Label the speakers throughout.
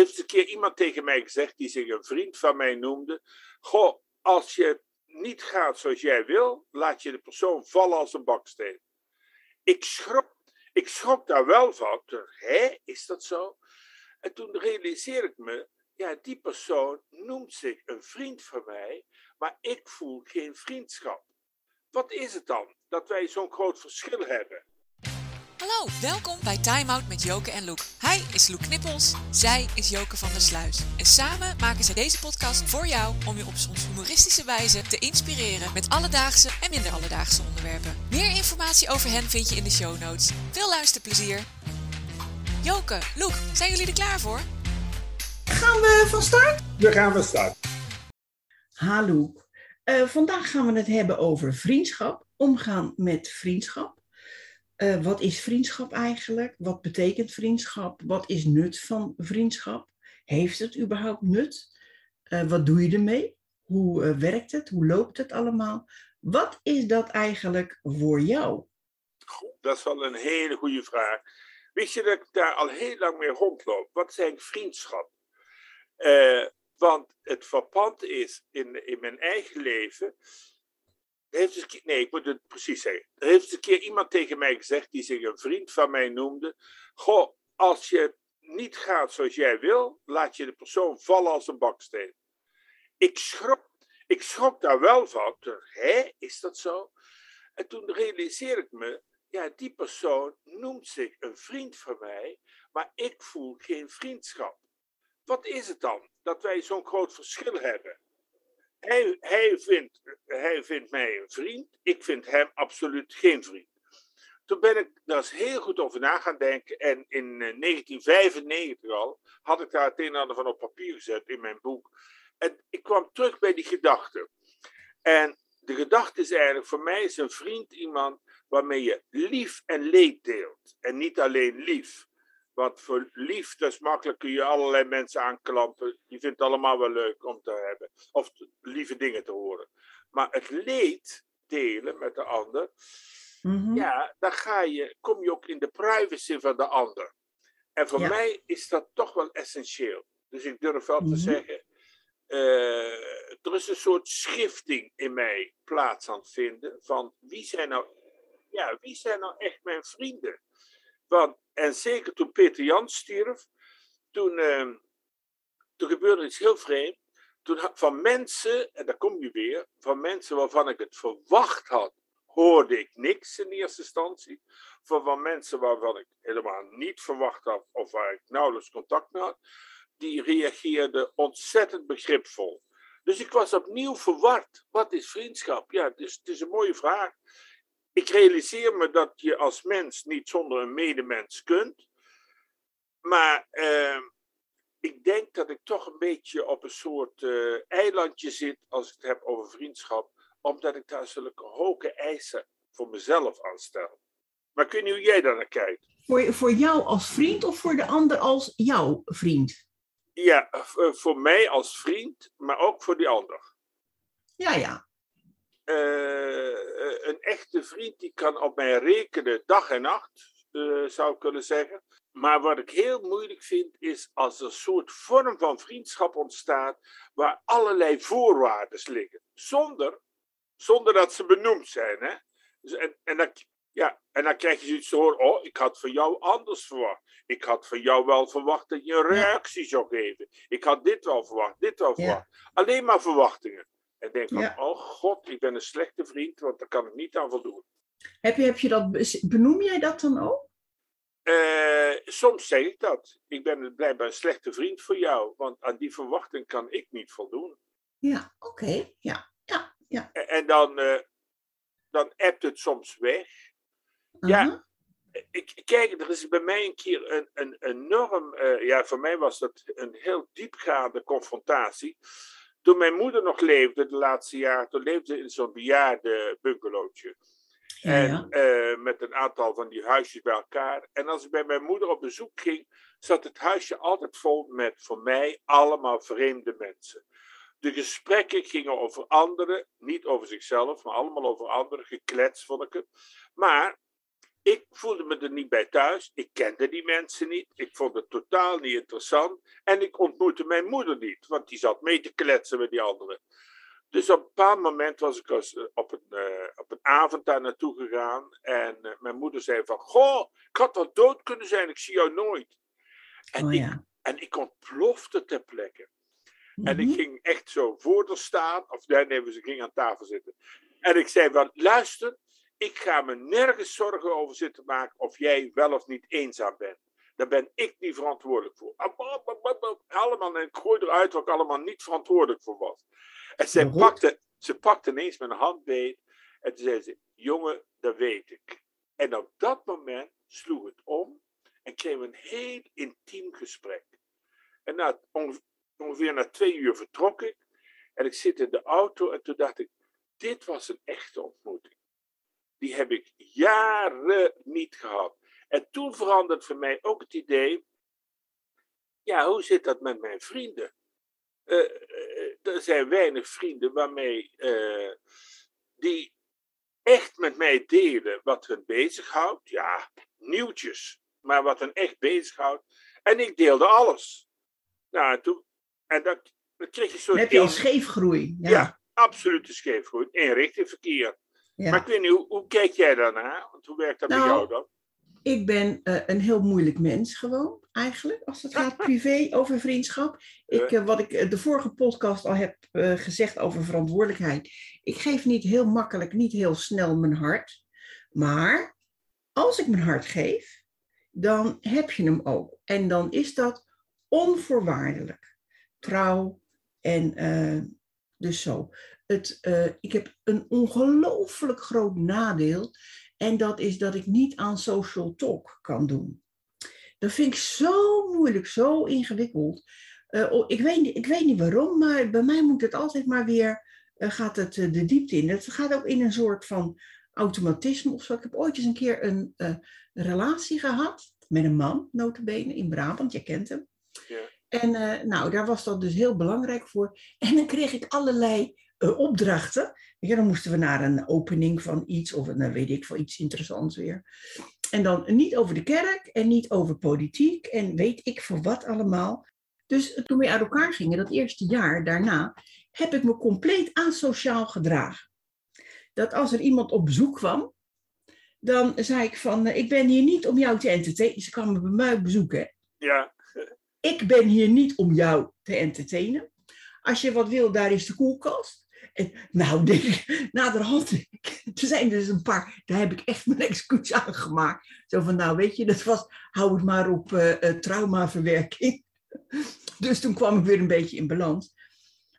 Speaker 1: heeft een keer iemand tegen mij gezegd, die zich een vriend van mij noemde. Goh, als je niet gaat zoals jij wil, laat je de persoon vallen als een baksteen. Ik schrok, ik schrok daar wel van. Hé, is dat zo? En toen realiseerde ik me, ja, die persoon noemt zich een vriend van mij, maar ik voel geen vriendschap. Wat is het dan dat wij zo'n groot verschil hebben?
Speaker 2: Hallo, welkom bij Time Out met Joke en Loek. Hij is Loek Knippels, zij is Joke van der Sluis. En samen maken zij deze podcast voor jou om je op zo'n humoristische wijze te inspireren met alledaagse en minder alledaagse onderwerpen. Meer informatie over hen vind je in de show notes. Veel luisterplezier. Joke, Loek, zijn jullie er klaar voor?
Speaker 3: Gaan we van start?
Speaker 1: We gaan van start.
Speaker 3: Hallo. Uh, vandaag gaan we het hebben over vriendschap, omgaan met vriendschap. Uh, wat is vriendschap eigenlijk? Wat betekent vriendschap? Wat is nut van vriendschap? Heeft het überhaupt nut? Uh, wat doe je ermee? Hoe uh, werkt het? Hoe loopt het allemaal? Wat is dat eigenlijk voor jou?
Speaker 1: Goed, dat is wel een hele goede vraag. Wist je dat ik daar al heel lang mee rondloop? Wat eigenlijk vriendschap? want het verpand is in, in mijn eigen leven heeft eens keer, nee, ik moet het precies zeggen. Er heeft eens een keer iemand tegen mij gezegd, die zich een vriend van mij noemde. Goh, als je niet gaat zoals jij wil, laat je de persoon vallen als een baksteen. Ik schrok, ik schrok daar wel van. Hé, is dat zo? En toen realiseerde ik me, ja, die persoon noemt zich een vriend van mij, maar ik voel geen vriendschap. Wat is het dan dat wij zo'n groot verschil hebben? Hij, hij, vindt, hij vindt mij een vriend, ik vind hem absoluut geen vriend. Toen ben ik daar eens heel goed over na gaan denken. En in 1995 eh, al had ik daar het een en ander van op papier gezet in mijn boek. En ik kwam terug bij die gedachte. En de gedachte is eigenlijk, voor mij is een vriend iemand waarmee je lief en leed deelt. En niet alleen lief. Want voor lief, is makkelijk, kun je allerlei mensen aanklampen. Je vindt het allemaal wel leuk om te hebben. Of lieve dingen te horen. Maar het leed delen met de ander, mhm. ja, dan ga je, kom je ook in de privacy van de ander. En voor mij is dat toch wel essentieel. Dus ik durf wel te mhm. zeggen, uh, er is een soort schifting in mij plaats aan het vinden van wie zijn nou, ja, wie zijn nou echt mijn vrienden? Want, en zeker toen Peter Jan stierf, toen, uh, toen gebeurde iets heel vreemd. Toen van mensen, en daar kom je weer, van mensen waarvan ik het verwacht had, hoorde ik niks in eerste instantie. Van, mensen waarvan ik helemaal niet verwacht had, of waar ik nauwelijks contact mee had, die reageerden ontzettend begripvol. Dus ik was opnieuw verward. Wat is vriendschap? Ja, het is een mooie vraag ik realiseer me dat je als mens niet zonder een medemens kunt. Maar uh, ik denk dat ik toch een beetje op een soort uh, eilandje zit als ik het heb over vriendschap. Omdat ik daar zulke hoge eisen voor mezelf aan stel. Maar kun je hoe jij daar naar kijkt?
Speaker 3: Voor, voor jou als vriend of voor de ander als jouw vriend?
Speaker 1: Ja, eh, voor mij als vriend, maar ook voor die ander.
Speaker 3: Ja, ja.
Speaker 1: Uh, een echte vriend die kan op mij rekenen dag en nacht, uh, zou ik kunnen zeggen. Maar wat ik heel moeilijk vind, is als er een soort vorm van vriendschap ontstaat waar allerlei voorwaarden liggen. Zonder, zonder dat ze benoemd zijn. Hè? Dus en, en, dan, ja, en dan krijg je zoiets te horen, oh, ik had van jou anders verwacht. Ik had van jou wel verwacht dat je een reactie zou geven. Ik had dit wel verwacht, dit wel verwacht. Alleen maar verwachtingen. En denk van, oh god, ik ben een slechte vriend, want daar kan ik niet aan voldoen.
Speaker 3: Heb je, heb je dat, benoem jij dat dan ook?
Speaker 1: Uh, soms zeg ik dat. Ik ben blijkbaar een slechte vriend voor jou, want aan die verwachting kan ik niet voldoen.
Speaker 3: Ja, oké. Ja, ja, ja.
Speaker 1: En, en dan, uh, dan appt het soms weg. Ja, ik, kijk, er is bij mij een keer een, een enorm, uh, ja, voor mij was dat een heel diepgaande confrontatie. Toen mijn moeder nog leefde, de laatste jaren, toen leefde in zo'n bejaarde bungalowtje. En uh, met een aantal van die huisjes bij elkaar. En als ik bij mijn moeder op bezoek ging, zat het huisje altijd vol met voor mij allemaal vreemde mensen. De gesprekken gingen over anderen, niet over zichzelf, maar allemaal over anderen. Geklets vond ik het. Maar ik voelde me er niet bij thuis. Ik kende die mensen niet. Ik vond het totaal niet interessant. En ik ontmoette mijn moeder niet, want die zat mee te kletsen met die anderen. Dus op een bepaald moment was ik als, eh, op, een, uh, op een avond daar naartoe gegaan. En uh, mijn moeder zei van, goh, ik had wel dood kunnen zijn, ik zie jou nooit. En,
Speaker 3: Oh,
Speaker 1: ik, en ik ontplofte ter plekke. En ik
Speaker 3: Mhm.
Speaker 1: ging echt zo voor staan. Of nee, nee, ze ging aan tafel zitten. En ik zei van, luister, ik ga me nergens zorgen over zitten maken of jij wel of niet eenzaam bent. Daar ben ik niet verantwoordelijk voor. Allemaal, en ik gooi eruit wat ik allemaal niet verantwoordelijk voor was. En zij
Speaker 3: Goed.
Speaker 1: pakte, ze pakte ineens mijn hand beet. En toen zei ze, jongen, dat weet ik. En op dat moment sloeg het om. En kregen we een heel intiem gesprek. En na, onge- ongeveer na twee uur vertrok ik. En ik zit in de auto en toen dacht ik, dit was een echte. Die heb ik jaren niet gehad. En toen veranderde voor mij ook het idee, ja, hoe zit dat met mijn vrienden? Eh, eh, er zijn weinig vrienden waarmee, eh, die echt met mij delen wat hun bezighoudt. Ja, nieuwtjes, maar wat hen echt bezighoudt. En ik deelde alles. Nou, en toen, en dat, dan kreeg je een soort...
Speaker 3: Heb je al scheefgroei. Ja.
Speaker 1: ja, absolute scheefgroei. Eenrichtingverkeer.
Speaker 3: Ja.
Speaker 1: Maar ik weet niet, hoe, hoe kijk jij daarnaar? Want hoe werkt dat bij
Speaker 3: Nou,
Speaker 1: jou dan?
Speaker 3: Ik ben eh, een heel moeilijk mens gewoon, eigenlijk, als het gaat privé over vriendschap. Ik, eh, wat ik eh, de vorige podcast al heb gezegd over verantwoordelijkheid. Ik geef niet heel makkelijk, niet heel snel mijn hart. Maar als ik mijn hart geef, dan heb je hem ook. En dan is dat onvoorwaardelijk. Trouw en dus zo. Het, eh, ik heb een ongelooflijk groot nadeel. En dat is dat ik niet aan social talk kan doen. Dat vind ik zo moeilijk, zo ingewikkeld. Eh, oh, ik, weet, niet- ik weet niet waarom, maar bij mij moet het altijd maar weer, eh, gaat het de diepte in. Het gaat ook in een soort van automatisme of zo. Ik heb ooit eens een keer een relatie gehad met een man, notabene, in Brabant. Je kent hem.
Speaker 1: Ja.
Speaker 3: En nou, daar was dat dus heel belangrijk voor. En dan kreeg ik allerlei eh, opdrachten. Je, dan moesten we naar een opening van iets of een, eh, weet ik veel, iets interessants weer. En dan niet over de kerk en niet over politiek en weet ik voor wat allemaal. Dus toen we uit elkaar gingen, dat eerste jaar daarna, heb ik me compleet asociaal gedragen. Dat als er iemand op bezoek kwam, dan zei ik van, eh, ik ben hier niet om jou te entertainen. Ze kwamen bij mij op bezoek, hè
Speaker 1: Ja,
Speaker 3: ik ben hier niet om jou te entertainen. Als je wat wil, daar is de koelkast. Nou, naderhand, er zijn dus een paar, daar heb ik echt mijn excuus aan gemaakt. Zo van, nou weet je, dat was, hou het maar op eh, traumaverwerking. Dus toen kwam ik weer een beetje in balans.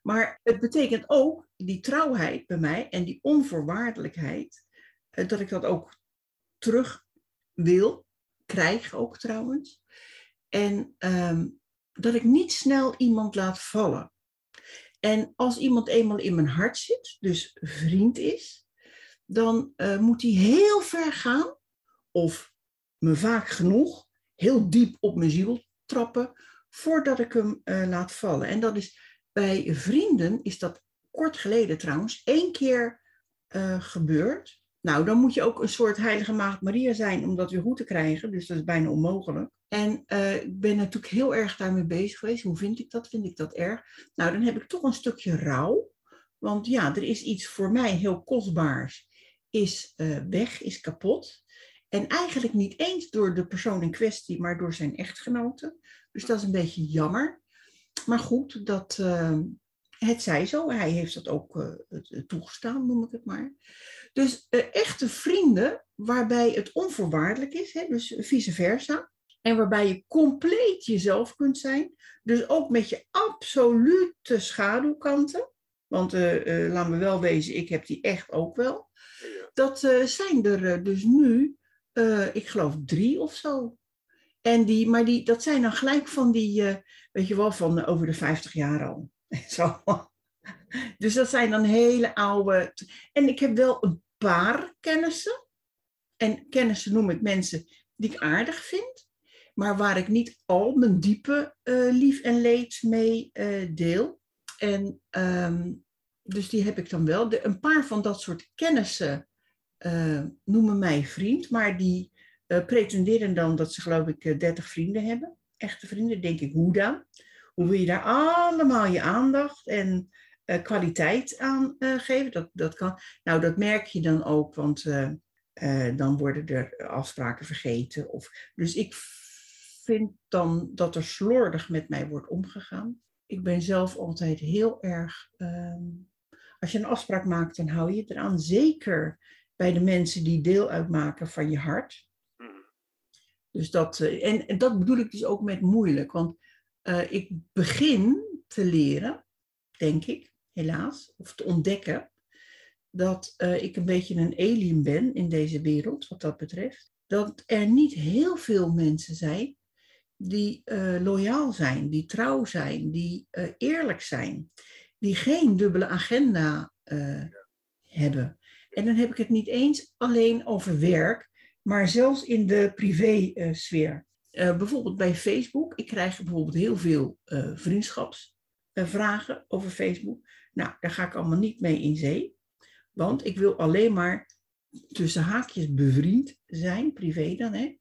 Speaker 3: Maar het betekent ook, die trouwheid bij mij en die onvoorwaardelijkheid, eh, dat ik dat ook terug wil, krijg ook trouwens. En ehm, dat ik niet snel iemand laat vallen. En als iemand eenmaal in mijn hart zit, dus vriend is, dan eh, moet hij heel ver gaan, of me vaak genoeg, heel diep op mijn ziel trappen, voordat ik hem eh, laat vallen. En dat is bij vrienden, is dat kort geleden trouwens, één keer eh, gebeurd. Nou, dan moet je ook een soort heilige maagd Maria zijn om dat weer goed te krijgen. Dus dat is bijna onmogelijk. En eh, ik ben natuurlijk heel erg daarmee bezig geweest. Hoe vind ik dat? Vind ik dat erg? Nou, dan heb ik toch een stukje rouw. Want ja, er is iets voor mij heel kostbaars. Is eh, weg, is kapot. En eigenlijk niet eens door de persoon in kwestie, maar door zijn echtgenote. Dus dat is een beetje jammer. Maar goed, dat, eh, het zij zo. Hij heeft dat ook eh, toegestaan, noem ik het maar. Dus echte vrienden waarbij het onvoorwaardelijk is, hè, dus vice versa. En waarbij je compleet jezelf kunt zijn. Dus ook met je absolute schaduwkanten. Want eh, eh, laat me wel wezen, ik heb die echt ook wel. Dat eh, zijn er dus nu, ik geloof drie of zo. En die, maar die, dat zijn dan gelijk van die, weet je wel, van over de 50 jaar al. Zo. Dus dat zijn dan hele oude. En ik heb wel een paar kennissen. En kennissen noem ik mensen die ik aardig vind. Maar waar ik niet al mijn diepe eh, lief en leed mee eh, deel. En ehm, dus die heb ik dan wel. Een paar van dat soort kennissen eh, noemen mij vriend, maar die pretenderen dan dat ze, geloof ik, 30 vrienden hebben. Echte vrienden, denk ik, hoe dan? Hoe wil je daar allemaal je aandacht en kwaliteit aan geven? Dat, dat kan. Nou, dat merk je dan ook, want dan worden er afspraken vergeten. Of, dus ik vind dan dat er slordig met mij wordt omgegaan. Ik ben zelf altijd heel erg. Ehm, als je een afspraak maakt, dan hou je het eraan. Zeker bij de mensen die deel uitmaken van je hart. Hmm. Dus dat, eh, en, en, dat bedoel ik dus ook met moeilijk. Want uh, ik begin te leren, denk ik, helaas, of te ontdekken, dat uh, ik een beetje een alien ben in deze wereld, wat dat betreft. Dat er niet heel veel mensen zijn die uh, loyaal zijn, die trouw zijn, die uh, eerlijk zijn, die geen dubbele agenda uh, hebben. En dan heb ik het niet eens alleen over werk, maar zelfs in de privé-sfeer. bijvoorbeeld bij Facebook. Ik krijg bijvoorbeeld heel veel vriendschapsvragen over Facebook. Nou, daar ga ik allemaal niet mee in zee. Want ik wil alleen maar tussen haakjes bevriend zijn, privé dan, hè,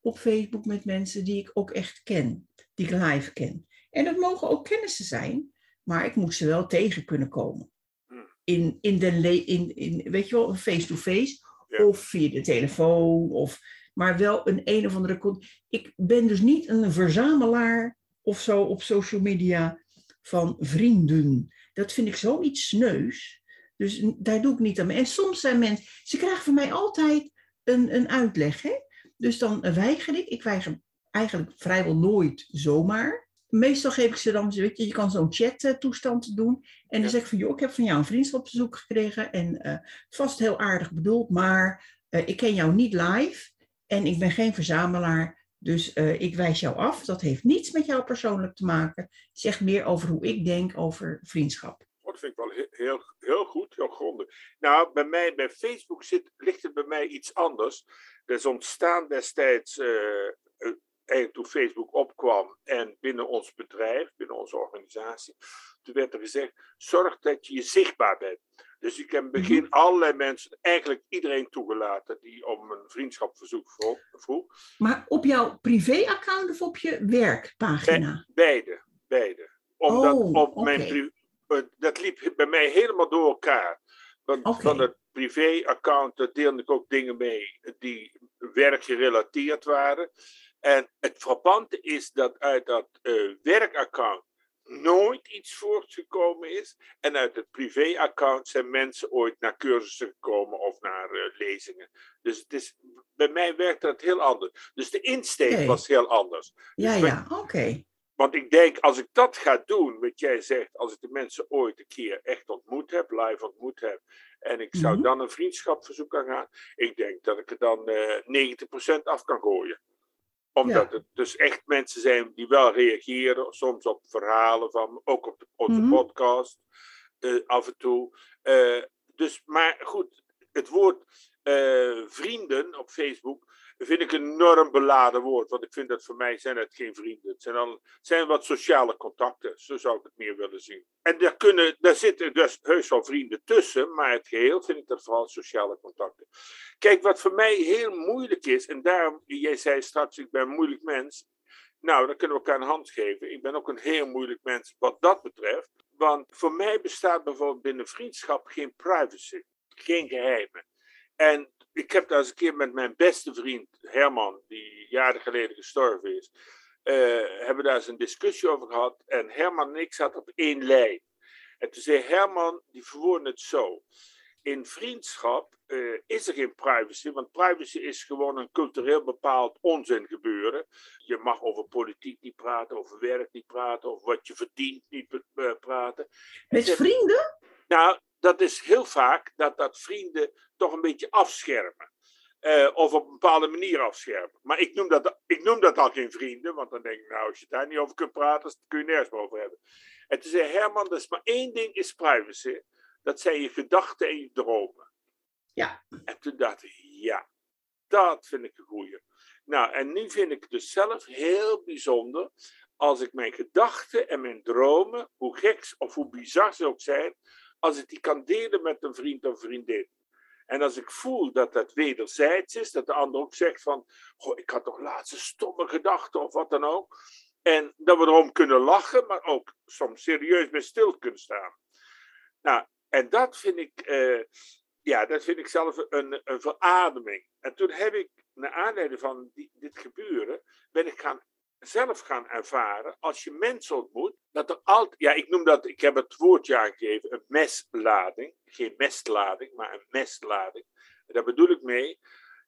Speaker 3: op Facebook met mensen die ik ook echt ken, die ik live ken. En dat mogen ook kennissen zijn, maar ik moet ze wel tegen kunnen komen. Hmm. In, in de, in, in, weet je wel, face-to-face, of via de telefoon, of, maar wel een een of andere. Ik ben dus niet een verzamelaar of zo op social media van vrienden. Dat vind ik zoiets sneus. Dus daar doe ik niet aan mee. En soms zijn mensen, ze krijgen van mij altijd een, een uitleg. Hè? Dus dan weiger ik. Ik weiger eigenlijk vrijwel nooit zomaar. Meestal geef ik ze dan, weet je, je kan zo'n chat-toestand doen. En dan zeg ik van, joh, ik heb van jou een vriendschapsbezoek gekregen. En uh, vast heel aardig bedoeld, maar uh, ik ken jou niet live. En ik ben geen verzamelaar. Dus uh, ik wijs jou af. Dat heeft niets met jou persoonlijk te maken. Zegt meer over hoe ik denk over vriendschap.
Speaker 1: Dat vind ik wel heel, heel, heel goed, heel grondig. Nou, bij mij, bij Facebook zit, ligt het bij mij iets anders. Dat is ontstaan destijds, uh, eigenlijk toen Facebook opkwam en binnen ons bedrijf, binnen onze organisatie, toen werd er gezegd, zorg dat je zichtbaar bent. Dus ik heb in het begin mhm. allerlei mensen, eigenlijk iedereen toegelaten die om een vriendschapverzoek vroeg.
Speaker 3: Maar op jouw privé-account of op je werkpagina?
Speaker 1: beide, beide. Omdat oh, op mijn dat liep bij mij helemaal door elkaar. Want van het privé-account deelde ik ook dingen mee die werkgerelateerd waren. En het frappante is dat uit dat uh, werkaccount nooit iets voortgekomen is. En uit het privé-account zijn mensen ooit naar cursussen gekomen of naar uh, lezingen. Dus het is, bij mij werkt dat heel anders. Dus de insteek was heel anders.
Speaker 3: Ja, dus ja, oké.
Speaker 1: Want ik denk, als ik dat ga doen, wat jij zegt, als ik de mensen ooit een keer echt ontmoet heb, live ontmoet heb, en ik zou mhm. dan een vriendschapverzoek aan gaan, ik denk dat ik er dan uh, eh, 90% af kan gooien. Omdat het dus echt mensen zijn die wel reageren, soms op verhalen van, ook op de, onze mhm. podcast, uh, af en toe. Uh, dus, maar goed, het woord vrienden op Facebook vind ik een enorm beladen woord. Want ik vind dat voor mij zijn het geen vrienden. Het zijn, al, zijn wat sociale contacten. Zo zou ik het meer willen zien. En daar, kunnen, daar zitten dus heus wel vrienden tussen. Maar het geheel vind ik dat vooral sociale contacten. Kijk, wat voor mij heel moeilijk is. En daarom, jij zei straks, ik ben een moeilijk mens. Nou, dan kunnen we elkaar een hand geven. Ik ben ook een heel moeilijk mens wat dat betreft. Want voor mij bestaat bijvoorbeeld binnen vriendschap geen privacy. Geen geheimen. En ik heb daar eens een keer met mijn beste vriend Herman, die jaren geleden gestorven is, uh, hebben daar eens een discussie over gehad. En Herman en ik zaten op één lijn. En toen zei Herman, die verwoordde het zo. In vriendschap uh, is er geen privacy, want privacy is gewoon een cultureel bepaald onzin gebeuren. Je mag over politiek niet praten, over werk niet praten, over wat je verdient niet uh, praten.
Speaker 3: Met vrienden?
Speaker 1: Nou, dat is heel vaak dat dat vrienden toch een beetje afschermen. Uh, of op een bepaalde manier afschermen. Maar ik noem, dat, ik noem dat al geen vrienden, want dan denk ik, nou, als je daar niet over kunt praten, dan kun je nergens meer over hebben. En toen zei Herman, dat is maar één ding is privacy. Dat zijn je gedachten en je dromen.
Speaker 3: Ja.
Speaker 1: En toen dacht ik, ja, dat vind ik een goeie. Nou, en nu vind ik het dus zelf heel bijzonder als ik mijn gedachten en mijn dromen, hoe gek of hoe bizar ze ook zijn, als ik die kan delen met een vriend of vriendin. En als ik voel dat dat wederzijds is, dat de ander ook zegt van, goh, ik had toch laatst een stomme gedachte of wat dan ook. En dat we erom kunnen lachen, maar ook soms serieus bij stil kunnen staan. Nou, en dat vind ik, eh, ja, dat vind ik zelf een, een verademing. En toen heb ik, naar aanleiding van dit gebeuren, ben ik gaan, zelf gaan ervaren, als je mensen ontmoet, dat er altijd, ja, ik noem dat, ik heb het woordje aangegeven, een meslading. Geen mestlading, maar een meslading. En daar bedoel ik mee,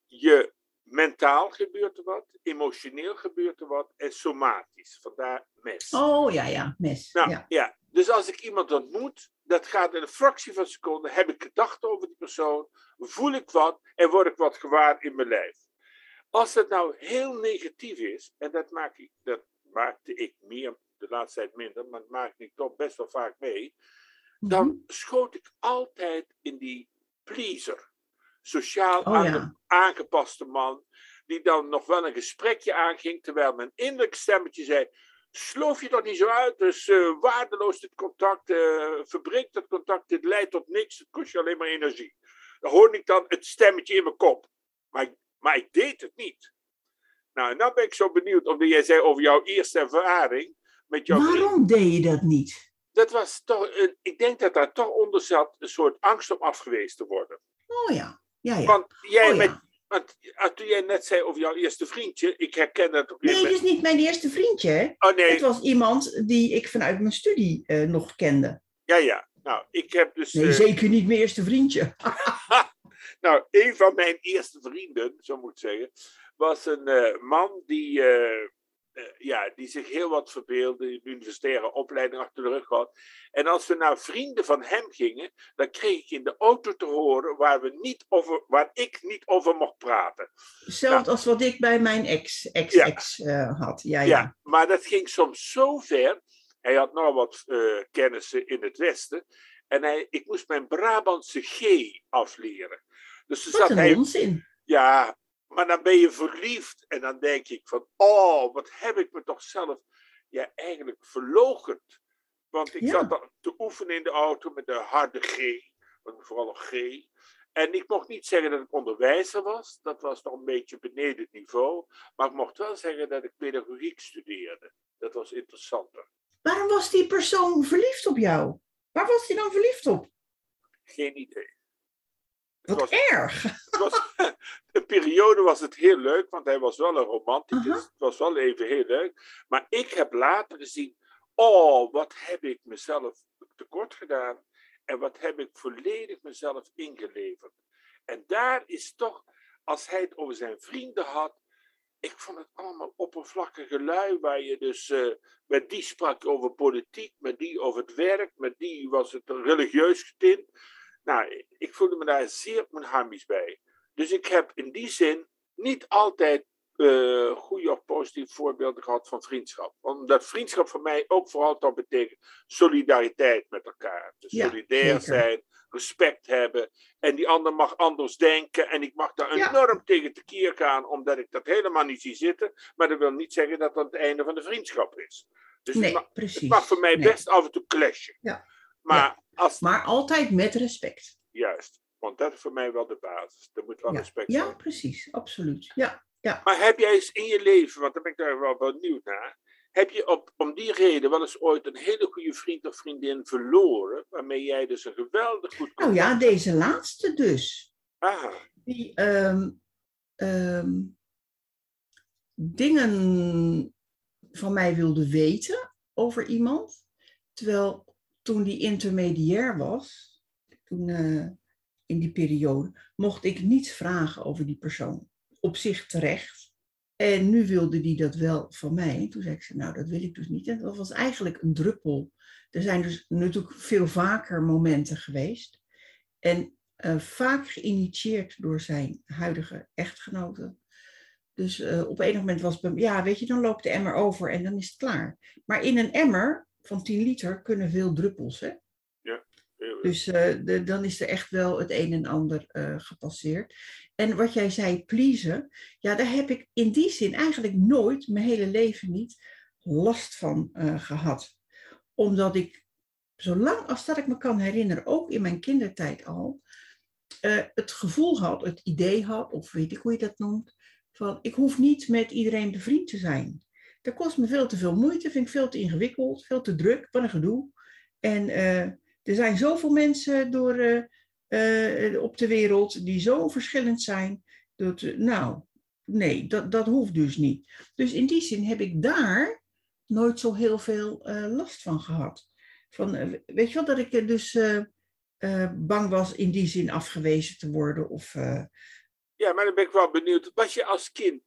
Speaker 1: je mentaal gebeurt er wat, emotioneel gebeurt er wat en somatisch. Vandaar mes.
Speaker 3: Oh ja, ja, mes.
Speaker 1: Nou,
Speaker 3: ja.
Speaker 1: ja. Dus als ik iemand ontmoet, dat gaat in een fractie van een seconde, heb ik gedachten over die persoon, voel ik wat en word ik wat gewaar in mijn lijf. Als het nou heel negatief is, en dat, maak ik, dat maakte ik meer, de laatste tijd minder, maar dat maak ik toch best wel vaak mee, dan
Speaker 3: Mhm.
Speaker 1: schoot ik altijd in die pleaser. Sociaal
Speaker 3: Oh, ja.
Speaker 1: aangepaste man, die dan nog wel een gesprekje aanging, terwijl mijn innerlijk stemmetje zei, sloof je dat niet zo uit, dus waardeloos dit contact, eh verbreekt dat contact, dit leidt tot niks, het kost je alleen maar energie. Dan hoorde ik dan het stemmetje in mijn kop. Maar, ik- maar ik deed het niet. Nou, en dan ben ik zo benieuwd, omdat jij zei over jouw eerste ervaring met jouw.
Speaker 3: Waarom deed je dat niet?
Speaker 1: Dat was toch, een, ik denk dat daar toch onder zat een soort angst om afgewezen te worden.
Speaker 3: Oh ja, ja, ja.
Speaker 1: Want jij
Speaker 3: Oh,
Speaker 1: met, want, ah, toen jij net zei over jouw eerste vriendje, ik herken dat ook
Speaker 3: Nee,
Speaker 1: met-
Speaker 3: dus niet mijn eerste vriendje.
Speaker 1: Oh nee,
Speaker 3: Het was iemand die ik vanuit mijn studie eh, nog kende.
Speaker 1: ja ja. Nou, ik heb dus...
Speaker 3: Nee,
Speaker 1: eh,
Speaker 3: zeker niet mijn eerste vriendje.
Speaker 1: nou, een van mijn eerste vrienden, zo moet ik zeggen, was een eh, man die, eh, eh, ja, die zich heel wat verbeelde, een universitaire opleiding achter de rug had. En als we naar vrienden van hem gingen, dan kreeg ik in de auto te horen waar, we niet over, waar ik niet over mocht praten.
Speaker 3: Hetzelfde als wat ik bij mijn ex, ex-ex eh, had. Ja, ja.
Speaker 1: Ja, maar dat ging soms zo ver. Hij had nog wat kennissen in het Westen. En hij, ik moest mijn Brabantse G afleren. Dus
Speaker 3: Wat
Speaker 1: zat
Speaker 3: een
Speaker 1: hij
Speaker 3: onzin.
Speaker 1: Ja, maar dan ben je verliefd en dan denk ik van, oh, wat heb ik me toch zelf ja, eigenlijk verlogend. Want ik
Speaker 3: Ja.
Speaker 1: zat dan te oefenen in de auto met de harde G, vooral een G. En ik mocht niet zeggen dat ik onderwijzer was, dat was nog een beetje beneden het niveau. Maar ik mocht wel zeggen dat ik pedagogiek studeerde. Dat was interessanter.
Speaker 3: Waarom was die persoon verliefd op jou? Waar was hij dan verliefd op?
Speaker 1: Geen idee.
Speaker 3: Wat
Speaker 1: was-
Speaker 3: erg.
Speaker 1: Het was, een periode was het heel leuk, want hij was wel een romanticus.
Speaker 3: Aha.
Speaker 1: Het was wel even heel leuk. Maar ik heb later gezien, oh, wat heb ik mezelf tekort gedaan. En wat heb ik volledig mezelf ingeleverd. En daar is toch, als hij het over zijn vrienden had, ik vond het allemaal oppervlakkige lui, waar je dus, eh, met die sprak over politiek, met die over het werk, met die was het religieus getint. Nou, ik voelde me daar zeer onhamisch bij. Dus ik heb in die zin niet altijd eh, goede of positieve voorbeelden gehad van vriendschap. Omdat vriendschap voor mij ook vooral toch betekent solidariteit met elkaar. Dus
Speaker 3: Ja,
Speaker 1: solidair
Speaker 3: zeker.
Speaker 1: zijn, respect hebben. En die ander mag anders denken. En ik mag daar
Speaker 3: Ja.
Speaker 1: enorm tegen tekeer gaan, omdat ik dat helemaal niet zie zitten. Maar dat wil niet zeggen dat dat het einde van de vriendschap is. Dus het,
Speaker 3: Nee,
Speaker 1: mag, het mag voor mij
Speaker 3: Nee.
Speaker 1: best af en toe clashen.
Speaker 3: Ja.
Speaker 1: Maar als
Speaker 3: Maar altijd met respect.
Speaker 1: Juist, want dat is voor mij wel de basis. Er moet wel
Speaker 3: Ja,
Speaker 1: respect
Speaker 3: ja
Speaker 1: zijn.
Speaker 3: precies. Absoluut. Ja.
Speaker 1: Maar heb jij eens in je leven, want daar ben ik daar wel benieuwd naar, heb je op, om die reden wel eens ooit een hele goede vriend of vriendin verloren, waarmee jij dus een geweldig goed
Speaker 3: Nou ja, deze laatste dus.
Speaker 1: Aha,
Speaker 3: Die ehm, ehm, dingen van mij wilde weten over iemand. Terwijl toen die intermediair was, toen, eh, in die periode, mocht ik niets vragen over die persoon. Op zich terecht. En nu wilde die dat wel van mij. Toen zei ik ze, nou dat wil ik dus niet. En dat was eigenlijk een druppel. Er zijn dus natuurlijk veel vaker momenten geweest. En eh, vaak geïnitieerd door zijn huidige echtgenote. Dus eh, op een moment was het ja, weet je, dan loopt de emmer over en dan is het klaar. Maar in een emmer van 10 liter kunnen veel druppels, hè?
Speaker 1: goed.
Speaker 3: Dus eh, de, dan is er echt wel het een en ander eh, gepasseerd. En wat jij zei, pleasen, ja, daar heb ik in die zin eigenlijk nooit, mijn hele leven niet, last van eh, gehad. Omdat ik, zolang als dat ik me kan herinneren, ook in mijn kindertijd al, het gevoel had, het idee had, of weet ik hoe je dat noemt, van ik hoef niet met iedereen bevriend te zijn. Dat kost me veel te veel moeite, vind ik veel te ingewikkeld, veel te druk, wat een gedoe. En eh, er zijn zoveel mensen door, eh, op de wereld die zo verschillend zijn. Dat, nou, nee, dat, dat hoeft dus niet. Dus in die zin heb ik daar nooit zo heel veel last van gehad. Van, weet je wel, dat ik dus bang was in die zin afgewezen te worden. Of.
Speaker 1: Ja, maar dan ben ik wel benieuwd. Was je als kind,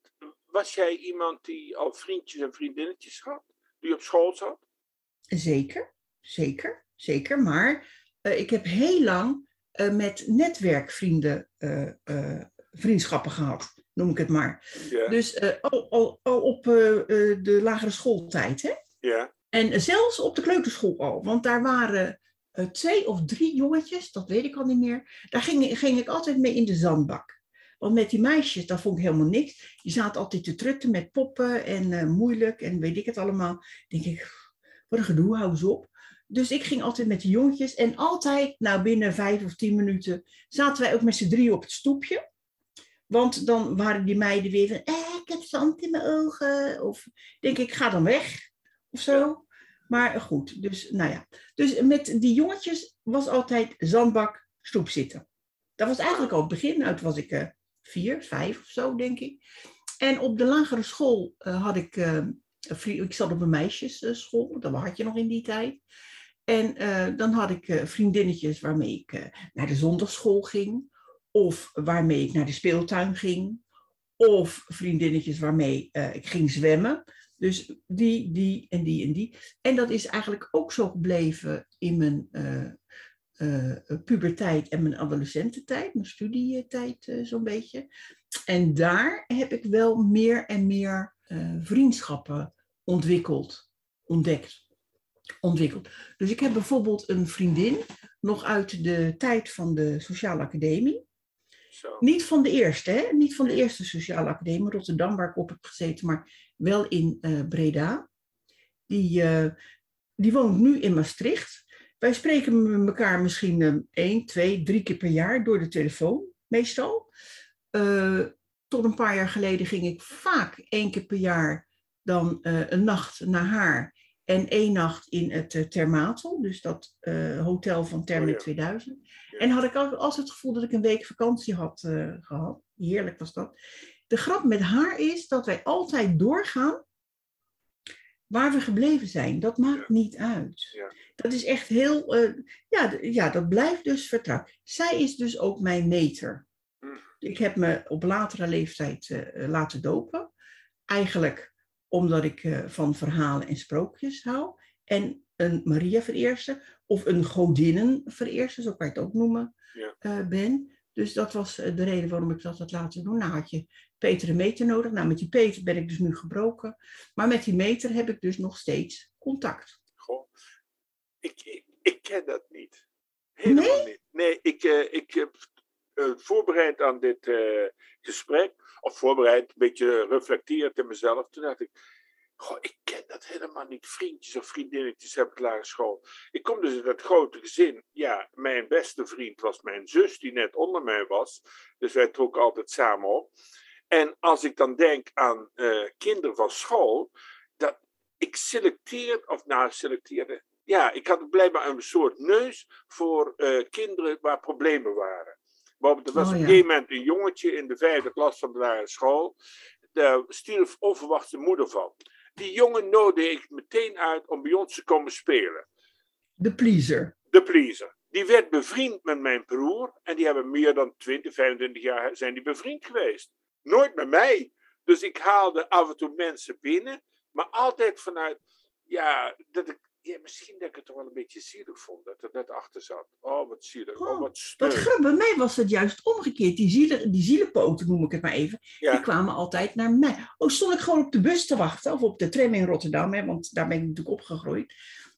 Speaker 1: was jij iemand die al vriendjes en vriendinnetjes had? Die op school zat?
Speaker 3: Zeker, zeker, zeker. Maar uh, ik heb heel lang met netwerkvrienden vriendschappen gehad, noem ik het maar. Ja. Dus al, al, al, op de lagere schooltijd, hè?
Speaker 1: Ja.
Speaker 3: En zelfs op de kleuterschool al, want daar waren twee of drie jongetjes, dat weet ik al niet meer. Daar ging, ging ik altijd mee in de zandbak. Want met die meisjes, dat vond ik helemaal niks. Die zaten altijd te trutten met poppen en uh, moeilijk en weet ik het allemaal. denk ik, wat een gedoe, hou eens op. Dus ik ging altijd met de jongetjes en altijd, nou binnen vijf of tien minuten, zaten wij ook met z'n drie op het stoepje. Want dan waren die meiden weer van, eh, ik heb zand in mijn ogen. Of denk ik, ga dan weg. Of zo. Maar goed, dus nou ja. Dus met die jongetjes was altijd zandbak, stoep zitten. Dat was eigenlijk al het begin. Nou, toen was ik vier, vijf of zo, denk ik. En op de lagere school uh, had ik... Uh, ik zat op een meisjesschool, dat had je nog in die tijd. En dan had ik vriendinnetjes waarmee ik naar de zondagschool ging. Of waarmee ik naar de speeltuin ging. Of vriendinnetjes waarmee ik ging zwemmen. Dus die, die en die en die. En dat is eigenlijk ook zo gebleven in mijn puberteit en mijn adolescententijd, mijn studietijd uh, zo'n beetje. En daar heb ik wel meer en meer vriendschappen ontwikkeld, ontdekt, ontwikkeld. Dus ik heb bijvoorbeeld een vriendin, nog uit de tijd van de Sociale Academie. Zo. Niet van de eerste, hè? niet van de eerste Sociale Academie Rotterdam, waar ik op heb gezeten, maar wel in uh, Breda. Die, uh, die woont nu in Maastricht. Wij spreken met elkaar misschien uh, één, twee, drie keer per jaar door de telefoon, meestal. tot een paar jaar geleden ging ik vaak één keer per jaar dan een nacht naar haar en één nacht in het Termatel, dus dat hotel van Terme oh, 2000. En had ik altijd het gevoel dat ik een week vakantie had gehad. Heerlijk was dat. De grap met haar is dat wij altijd doorgaan waar we gebleven zijn. Dat maakt niet uit.
Speaker 1: Ja.
Speaker 3: Dat is echt heel, uh, ja, ja, dat blijft dus vertrouwd. Zij is dus ook mijn meter.
Speaker 1: Hm.
Speaker 3: Ik heb me op latere leeftijd uh, laten dopen. Eigenlijk omdat ik uh, van verhalen en sprookjes hou. En een Maria vereerste of een godinnen vereerste, zo kan je het ook noemen,
Speaker 1: ja.
Speaker 3: ben. Dus dat was de reden waarom ik dat had laten doen. Nou had je Peter een meter nodig. Nou, met die Peter ben ik dus nu gebroken. Maar met die meter heb ik dus nog steeds contact.
Speaker 1: Goh, ik, ik, ik ken dat niet. Helemaal
Speaker 3: nee?
Speaker 1: niet. Nee, ik, uh, ik heb uh, voorbereid aan dit uh, gesprek, of voorbereid, een beetje reflecteerd in mezelf. Toen dacht ik, Goh, ik ken dat helemaal niet. Vriendjes of vriendinnetjes heb ik lagere school. Ik kom dus in dat grote gezin. Ja, mijn beste vriend was mijn zus, die net onder mij was. Dus wij trokken altijd samen op. En als ik dan denk aan uh, kinderen van school, dat ik selecteer, of nou selecteerde, ja, ik had blijkbaar een soort neus voor uh, kinderen waar problemen waren. er was oh, op een gegeven moment een jongetje in de vijfde klas van de lagere school. Daar stierf onverwacht zijn moeder van. Die jongen nodigde ik meteen uit om bij ons te komen spelen.
Speaker 3: De pleaser.
Speaker 1: De pleaser. Die werd bevriend met mijn broer. En die hebben meer dan 20, 25 jaar zijn die bevriend geweest. Nooit met mij. Dus ik haalde af en toe mensen binnen. Maar altijd vanuit, ja, dat ik, ja, misschien dat ik het toch wel een beetje zielig vond. Dat er net achter zat. Oh, wat zielig. Oh, wat steun.
Speaker 3: Wat bij mij was het juist omgekeerd. Die, zielen, die zielenpoten, noem ik het maar even.
Speaker 1: Ja.
Speaker 3: Die kwamen altijd naar mij. Oh, stond ik gewoon op de bus te wachten. Of op de tram in Rotterdam. Hè, want daar ben ik natuurlijk opgegroeid.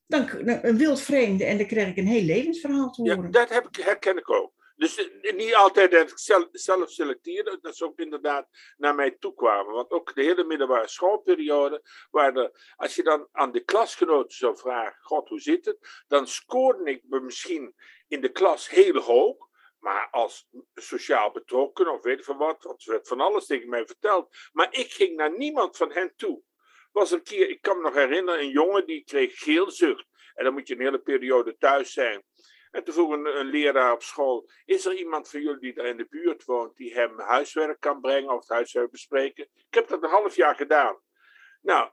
Speaker 3: Dan een wild vreemde. En dan kreeg ik een heel levensverhaal te horen.
Speaker 1: Ja, dat heb ik, herken ik ook. Dus eh, niet altijd dat ik zelf, zelf selecteerde, dat ze ook inderdaad naar mij toe kwamen. Want ook de hele middelbare schoolperiode, waar de, als je dan aan de klasgenoten zou vragen, god hoe zit het? Dan scoorde ik me misschien in de klas heel hoog, Maar als sociaal betrokken of weet ik van wat, want er werd van alles tegen mij verteld. Maar ik ging naar niemand van hen toe. Was een keer, ik kan me nog herinneren, een jongen die kreeg geelzucht. En dan moet je een hele periode thuis zijn. En toen vroeg een, leraar op school: Is er iemand van jullie die daar in de buurt woont die hem huiswerk kan brengen of het huiswerk bespreken? Ik heb dat een half jaar gedaan. Nou,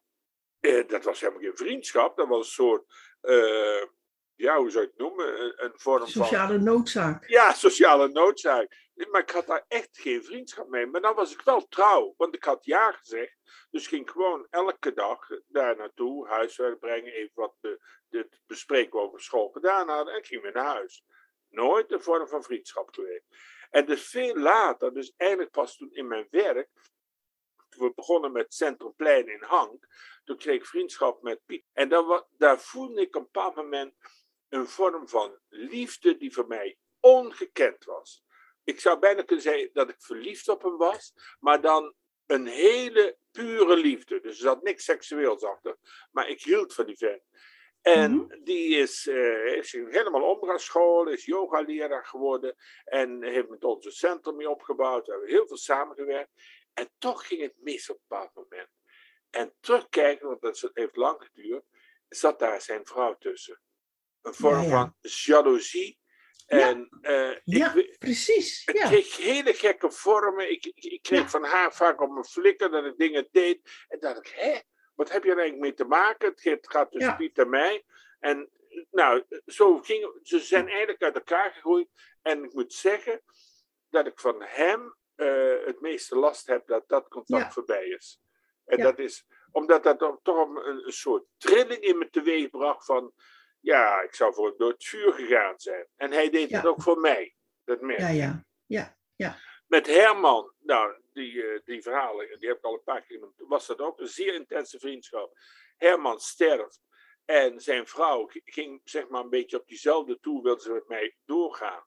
Speaker 1: eh, dat was helemaal geen vriendschap, dat was een soort. Eh, ja, hoe zou je het noemen? Een, een vorm
Speaker 3: sociale van. Sociale noodzaak.
Speaker 1: Ja, sociale noodzaak. Maar ik had daar echt geen vriendschap mee. Maar dan was ik wel trouw, want ik had ja gezegd. Dus ging gewoon elke dag daar naartoe, huiswerk brengen, even wat be, dit bespreken over school gedaan hadden en ging weer naar huis. Nooit een vorm van vriendschap geweest. En dus veel later, dus eigenlijk pas toen in mijn werk, toen we begonnen met Centrumplein in Hank, toen kreeg ik vriendschap met Piet. En dan, daar voelde ik op een bepaald moment een vorm van liefde die voor mij ongekend was. Ik zou bijna kunnen zeggen dat ik verliefd op hem was, maar dan een hele pure liefde. Dus er zat niks seksueels achter. Maar ik hield van die vent. En mhm. die is, uh, is helemaal omgangsschool, is yogaleraar geworden en heeft met ons een centrum mee opgebouwd. We hebben heel veel samengewerkt. En toch ging het mis op een bepaald moment. En terugkijken, want dat heeft lang geduurd, zat daar zijn vrouw tussen. Een vorm van jaloezie en,
Speaker 3: ja, uh, ja ik, precies.
Speaker 1: Het kreeg hele gekke vormen. Ik, ik, ik kreeg van haar vaak op mijn flikker dat ik dingen deed. En dacht ik, hè, wat heb je er eigenlijk mee te maken? Het gaat tussen Piet en mij. En nou, zo ging Ze zijn eigenlijk uit elkaar gegroeid. En ik moet zeggen dat ik van hem uh, het meeste last heb dat dat contact voorbij is. En dat is omdat dat toch een, een soort trilling in me teweeg bracht van ja, ik zou voor door het vuur gegaan zijn. En hij deed het ook voor mij. Dat merk
Speaker 3: Ja, ja, ja, ja.
Speaker 1: Met Herman, nou, die, uh, die verhalen, die heb ik al een paar keer genoemd, was dat ook een zeer intense vriendschap. Herman sterft en zijn vrouw ging zeg maar een beetje op diezelfde toe, wilde ze met mij doorgaan.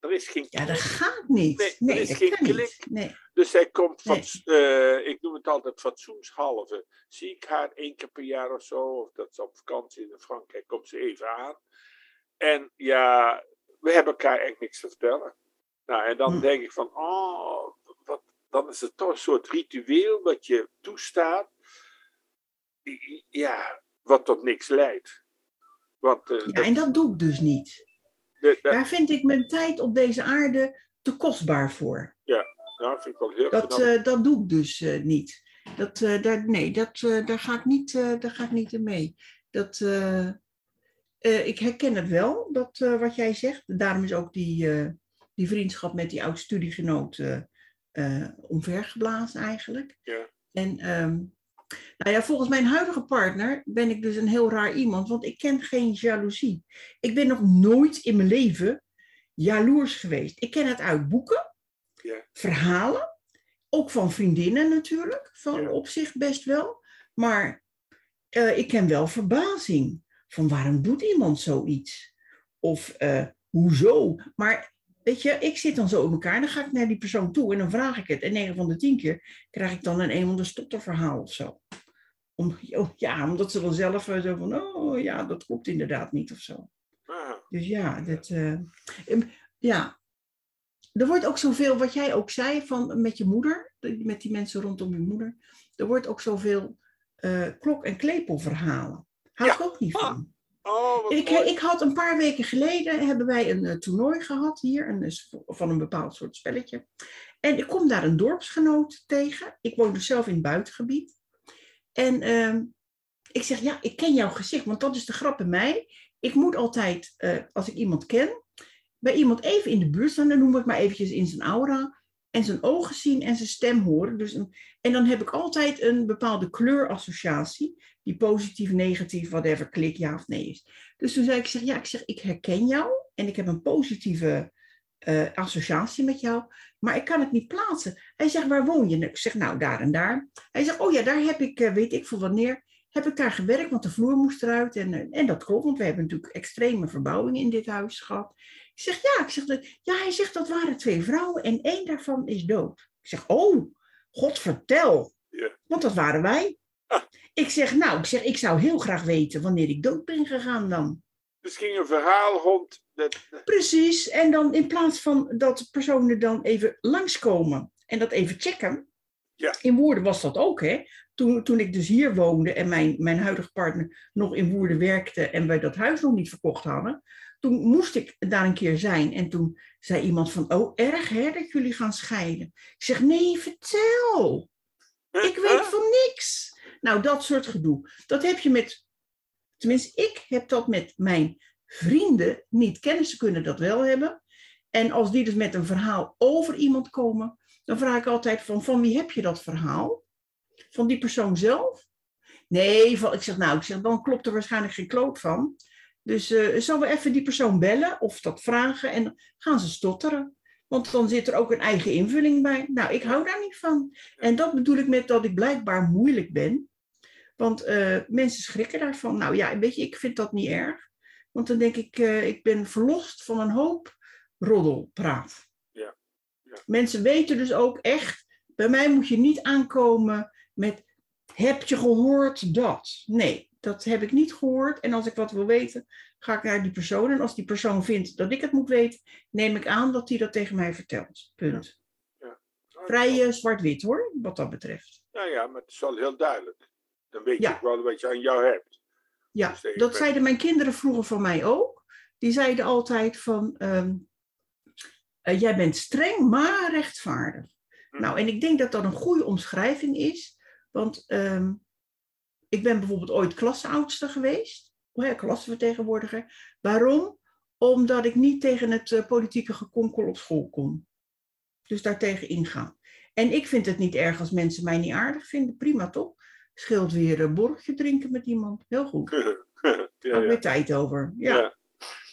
Speaker 1: Er is geen
Speaker 3: Ja, dat gaat niet. Nee, nee er is geen klik. Nee.
Speaker 1: Dus hij komt van, uh, ik noem het altijd fatsoenshalve. Zie ik haar één keer per jaar of zo, of dat ze op vakantie in Frankrijk komt ze even aan. En ja, we hebben elkaar echt niks te vertellen. Nou, en dan hm. denk ik van, oh, wat, dan is het toch een soort ritueel wat je toestaat. Ja, wat tot niks leidt.
Speaker 3: Want, uh, ja, en dat doe ik dus niet. Daar vind ik mijn tijd op deze aarde te kostbaar voor.
Speaker 1: Ja, dat vind ik wel heel
Speaker 3: Dat, uh, dat doe ik dus uh, niet. Dat, uh, daar, nee, dat, daar, ga ik niet, daar ga ik niet in mee. Dat, ik herken het wel, dat, wat jij zegt. Daarom is ook die, die vriendschap met die oud-studiegenoot omvergeblazen eigenlijk.
Speaker 1: Ja.
Speaker 3: En um, nou ja, volgens mijn huidige partner ben ik dus een heel raar iemand, want ik ken geen jaloezie. Ik ben nog nooit in mijn leven jaloers geweest. Ik ken het uit boeken,
Speaker 1: ja.
Speaker 3: verhalen, ook van vriendinnen natuurlijk, van op zich best wel. Maar uh, ik ken wel verbazing van waarom doet iemand zoiets? Of uh, hoezo? Maar Weet je, ik zit dan zo in elkaar, dan ga ik naar die persoon toe en dan vraag ik het. En 9 van de 10 keer krijg ik dan een een of ander stotterverhaal of zo. Om, oh, ja, omdat ze dan zelf zo van, oh ja, dat klopt inderdaad niet of zo.
Speaker 1: Ah.
Speaker 3: Dus ja, dat, uh, ja. Er wordt ook zoveel, wat jij ook zei, van met je moeder, met die mensen rondom je moeder. Er wordt ook zoveel uh, klok- en klepelverhalen. Hou ik ook niet van. Ah.
Speaker 1: Oh,
Speaker 3: ik, ik, had een paar weken geleden hebben wij een uh, toernooi gehad hier, een, van een bepaald soort spelletje. En ik kom daar een dorpsgenoot tegen. Ik woon dus zelf in het buitengebied. En uh, ik zeg, ja, ik ken jouw gezicht, want dat is de grap bij mij. Ik moet altijd, uh, als ik iemand ken, bij iemand even in de buurt staan, dan noem ik maar eventjes in zijn aura en zijn ogen zien en zijn stem horen. Dus en dan heb ik altijd een bepaalde kleurassociatie, die positief, negatief, whatever, klik ja of nee is. Dus toen zei ik, zeg, ja, ik zeg, ik herken jou en ik heb een positieve uh, associatie met jou, maar ik kan het niet plaatsen. Hij zegt, waar woon je? Ik zeg, nou, daar en daar. Hij zegt, oh ja, daar heb ik, uh, weet ik voor wanneer, heb ik daar gewerkt, want de vloer moest eruit. En, uh, en dat klopt, want we hebben natuurlijk extreme verbouwingen in dit huis gehad. Ik zeg, ja, ik zeg, dat, ja, hij zegt, dat waren twee vrouwen en één daarvan is dood. Ik zeg, oh, God vertel.
Speaker 1: Ja.
Speaker 3: Want dat waren wij.
Speaker 1: Ah.
Speaker 3: Ik zeg, nou, ik zeg, ik zou heel graag weten wanneer ik dood ben gegaan dan.
Speaker 1: Dus ging een verhaal rond. Dat...
Speaker 3: Precies, en dan in plaats van dat personen dan even langskomen en dat even checken.
Speaker 1: Ja.
Speaker 3: In Woerden was dat ook, hè? Toen, toen ik dus hier woonde en mijn, mijn huidige partner nog in Woerden werkte en wij dat huis nog niet verkocht hadden, toen moest ik daar een keer zijn. En toen zei iemand van, oh erg hè, dat jullie gaan scheiden. Ik zeg, nee, vertel. Ik weet van niks. Nou, dat soort gedoe. Dat heb je met, tenminste, ik heb dat met mijn vrienden niet. Kennissen kunnen dat wel hebben. En als die dus met een verhaal over iemand komen, dan vraag ik altijd van, van wie heb je dat verhaal? Van die persoon zelf? Nee, van, ik zeg nou, ik zeg, dan klopt er waarschijnlijk geen kloot van. Dus uh, zullen we even die persoon bellen of dat vragen en gaan ze stotteren. Want dan zit er ook een eigen invulling bij. Nou, ik hou daar niet van. En dat bedoel ik met dat ik blijkbaar moeilijk ben. Want uh, mensen schrikken daarvan. Nou ja, weet je, ik vind dat niet erg. Want dan denk ik, uh, ik ben verlost van een hoop roddelpraat.
Speaker 1: Ja. ja.
Speaker 3: Mensen weten dus ook echt, bij mij moet je niet aankomen met, heb je gehoord dat? Nee, dat heb ik niet gehoord. En als ik wat wil weten, ga ik naar die persoon. En als die persoon vindt dat ik het moet weten, neem ik aan dat hij dat tegen mij vertelt. Punt.
Speaker 1: Ja.
Speaker 3: Vrij zwart-wit hoor, wat dat betreft.
Speaker 1: Nou ja, maar het is wel heel duidelijk. Dan weet
Speaker 3: Ja.
Speaker 1: je wel wat je aan jou hebt.
Speaker 3: Ja,
Speaker 1: Dus
Speaker 3: dat zeiden mijn kinderen vroeger van mij ook. Die zeiden altijd van, ehm, eh, jij bent streng, maar rechtvaardig.
Speaker 1: Hm.
Speaker 3: Nou, en ik denk dat dat een goede omschrijving is. Want ehm, ik ben bijvoorbeeld ooit klasseoudste geweest. Ja, klassenvertegenwoordiger. Waarom? Omdat ik niet tegen het eh, politieke gekonkel op school kon. Dus daartegen ingaan. En ik vind het niet erg als mensen mij niet aardig vinden. Prima toch? Scheelt weer een borreltje drinken met iemand. Heel goed.
Speaker 1: ja,
Speaker 3: Daar
Speaker 1: ja.
Speaker 3: weer tijd over. Ja.
Speaker 1: Ja.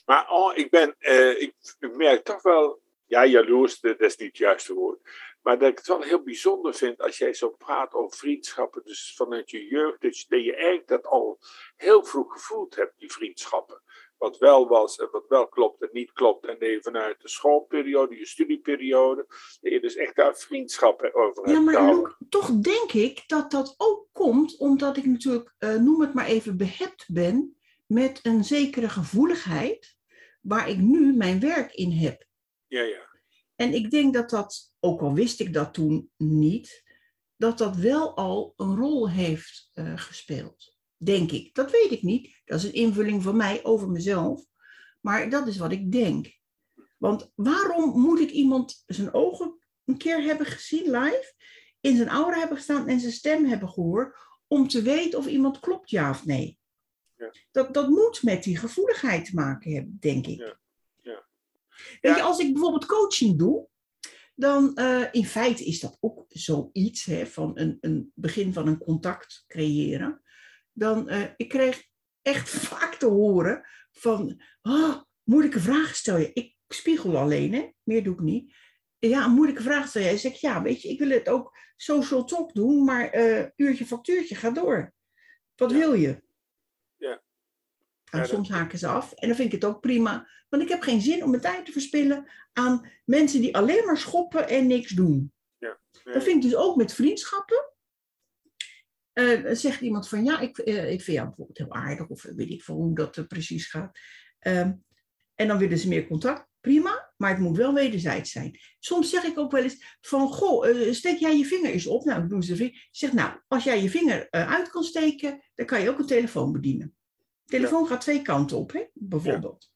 Speaker 1: Maar oh, ik ben, eh, ik, ik merk toch wel, ja, jaloers, dat is niet het juiste woord. Maar dat ik het wel heel bijzonder vind als jij zo praat over vriendschappen, dus vanuit je jeugd, dus dat je eigenlijk dat al heel vroeg gevoeld hebt, die vriendschappen. Wat wel was en wat wel klopt en niet klopt. En je vanuit de schoolperiode, je studieperiode, dat je dus echt daar vriendschappen over
Speaker 3: Ja,
Speaker 1: hebt
Speaker 3: maar
Speaker 1: gehouden.
Speaker 3: Loek, toch denk ik dat dat ook komt omdat ik natuurlijk, eh, noem het maar even, behept ben met een zekere gevoeligheid waar ik nu mijn werk in heb.
Speaker 1: Ja, ja.
Speaker 3: En ik denk dat dat, ook al wist ik dat toen niet, dat dat wel al een rol heeft eh, gespeeld. Denk ik. Dat weet ik niet. Dat is een invulling van mij over mezelf. Maar dat is wat ik denk. Want waarom moet ik iemand zijn ogen een keer hebben gezien live, in zijn aura hebben gestaan en zijn stem hebben gehoord, om te weten of iemand klopt ja of nee?
Speaker 1: Ja.
Speaker 3: Dat, dat moet met die gevoeligheid te maken hebben, denk ik.
Speaker 1: Ja. Ja.
Speaker 3: Weet je, als ik bijvoorbeeld coaching doe, dan uh, in feite is dat ook zoiets hè, van een, een begin van een contact creëren. Dan, uh, ik kreeg echt vaak te horen van, oh, moeilijke vragen stel je. Ik spiegel alleen, hè? meer doe ik niet. Ja, een moeilijke vraag stel je. Ik zeg, ja, weet je, ik wil het ook social talk doen, maar uh, uurtje factuurtje, ga door. Wat
Speaker 1: Ja.
Speaker 3: wil je?
Speaker 1: Ja. Ja, dat-
Speaker 3: soms haken ze af en dan vind ik het ook prima. Want ik heb geen zin om mijn tijd te verspillen aan mensen die alleen maar schoppen en niks doen.
Speaker 1: Nee.
Speaker 3: Dat vind ik dus ook met vriendschappen. Eh, zegt iemand van ja, ik, eh, ik vind jou bijvoorbeeld heel aardig, of weet ik veel hoe dat eh, precies gaat. Ehm, en dan willen ze meer contact, prima, maar het moet wel wederzijds zijn. Soms zeg ik ook wel eens van, goh, steek jij je vinger eens op. Nou, doen ze de vinger. Ik zeg, nou, als jij je vinger uit kan steken, dan kan je ook een telefoon bedienen. telefoon gaat twee kanten op, hè, bijvoorbeeld.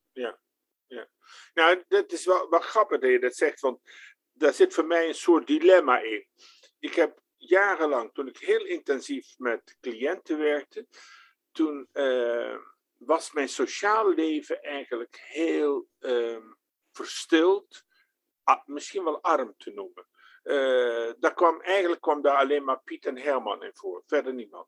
Speaker 1: Nou, dat is wel, wel grappig dat je dat zegt, want daar zit voor mij een soort dilemma in. Ik heb jarenlang, toen ik heel intensief met cliënten werkte, toen eh, was mijn sociaal leven eigenlijk heel ehm, verstild, misschien wel arm te noemen. Eh, daar kwam, eigenlijk kwam daar alleen maar Piet en Herman in voor, verder niemand.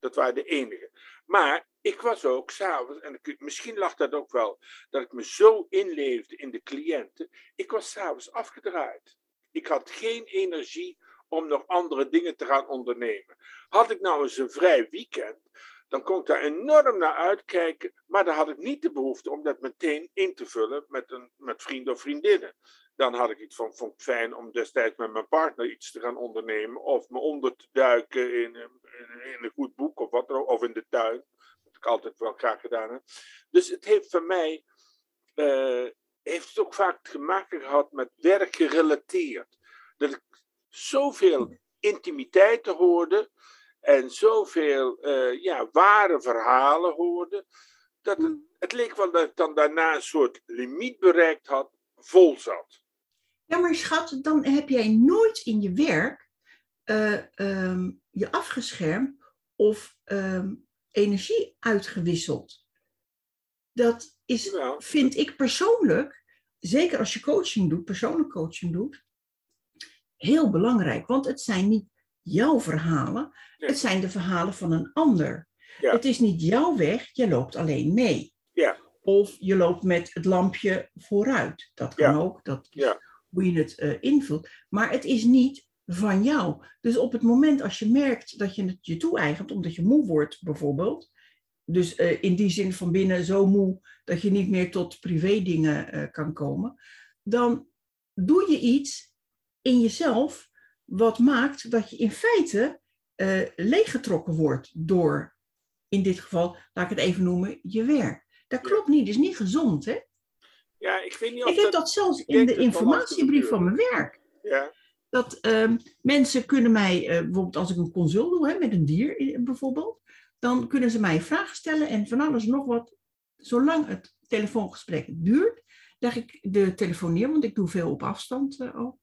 Speaker 1: Dat waren de enigen. Maar ik was ook s'avonds, en ik- misschien lag dat ook wel, dat ik me zo inleefde in de cliënten. Ik was s'avonds afgedraaid. Ik had geen energie om nog andere dingen te gaan ondernemen. Had ik nou eens een vrij weekend, dan kon ik daar enorm naar uitkijken, maar dan had ik niet de behoefte om dat meteen in te vullen met, een, met vrienden of vriendinnen. Dan had ik iets van, vond fijn om destijds met mijn partner iets te gaan ondernemen, of me onder te duiken in, in, in een goed boek of wat dan ook, of in de tuin. ik altijd wel graag gedaan heb. Dus het heeft voor mij, eh, heeft het ook vaak te maken gehad met werk gerelateerd. Dat ik zoveel intimiteiten hoorde en zoveel uh, ja, ware verhalen hoorde, dat het, het leek wel dat ik dan daarna een soort limiet bereikt had, vol zat.
Speaker 3: Ja, maar schat, dan heb jij nooit in je werk uh, um, je afgeschermd of um, energie uitgewisseld. Dat is, vind ik persoonlijk, zeker als je coaching doet, persoonlijke coaching doet, heel belangrijk. Want het zijn niet jouw verhalen, het zijn de verhalen van een ander. Ja. Het is niet jouw weg, je loopt alleen mee.
Speaker 1: Ja.
Speaker 3: Of je loopt met het lampje vooruit. Dat kan ook, dat is hoe je het uh, invult. Maar het is niet van jou. Dus op het moment als je merkt dat je het je toe-eigent, omdat je moe wordt bijvoorbeeld, dus uh, in die zin van binnen zo moe dat je niet meer tot privé dingen uh, kan komen, dan doe je iets in jezelf wat maakt dat je in feite uh, leeggetrokken wordt door, in dit geval, laat ik het even noemen, je werk. Dat klopt niet, dat is niet gezond, hè?
Speaker 1: Ja, ik weet niet of
Speaker 3: Ik heb dat, zelfs in de informatiebrief van mijn werk.
Speaker 1: Ja.
Speaker 3: Dat um, mensen kunnen mij, uh, bijvoorbeeld als ik een consult doe hè, met een dier bijvoorbeeld, dan kunnen ze mij vragen stellen en van alles nog wat. Zolang het telefoongesprek duurt, leg ik de telefoon neer, want ik doe veel op afstand ook.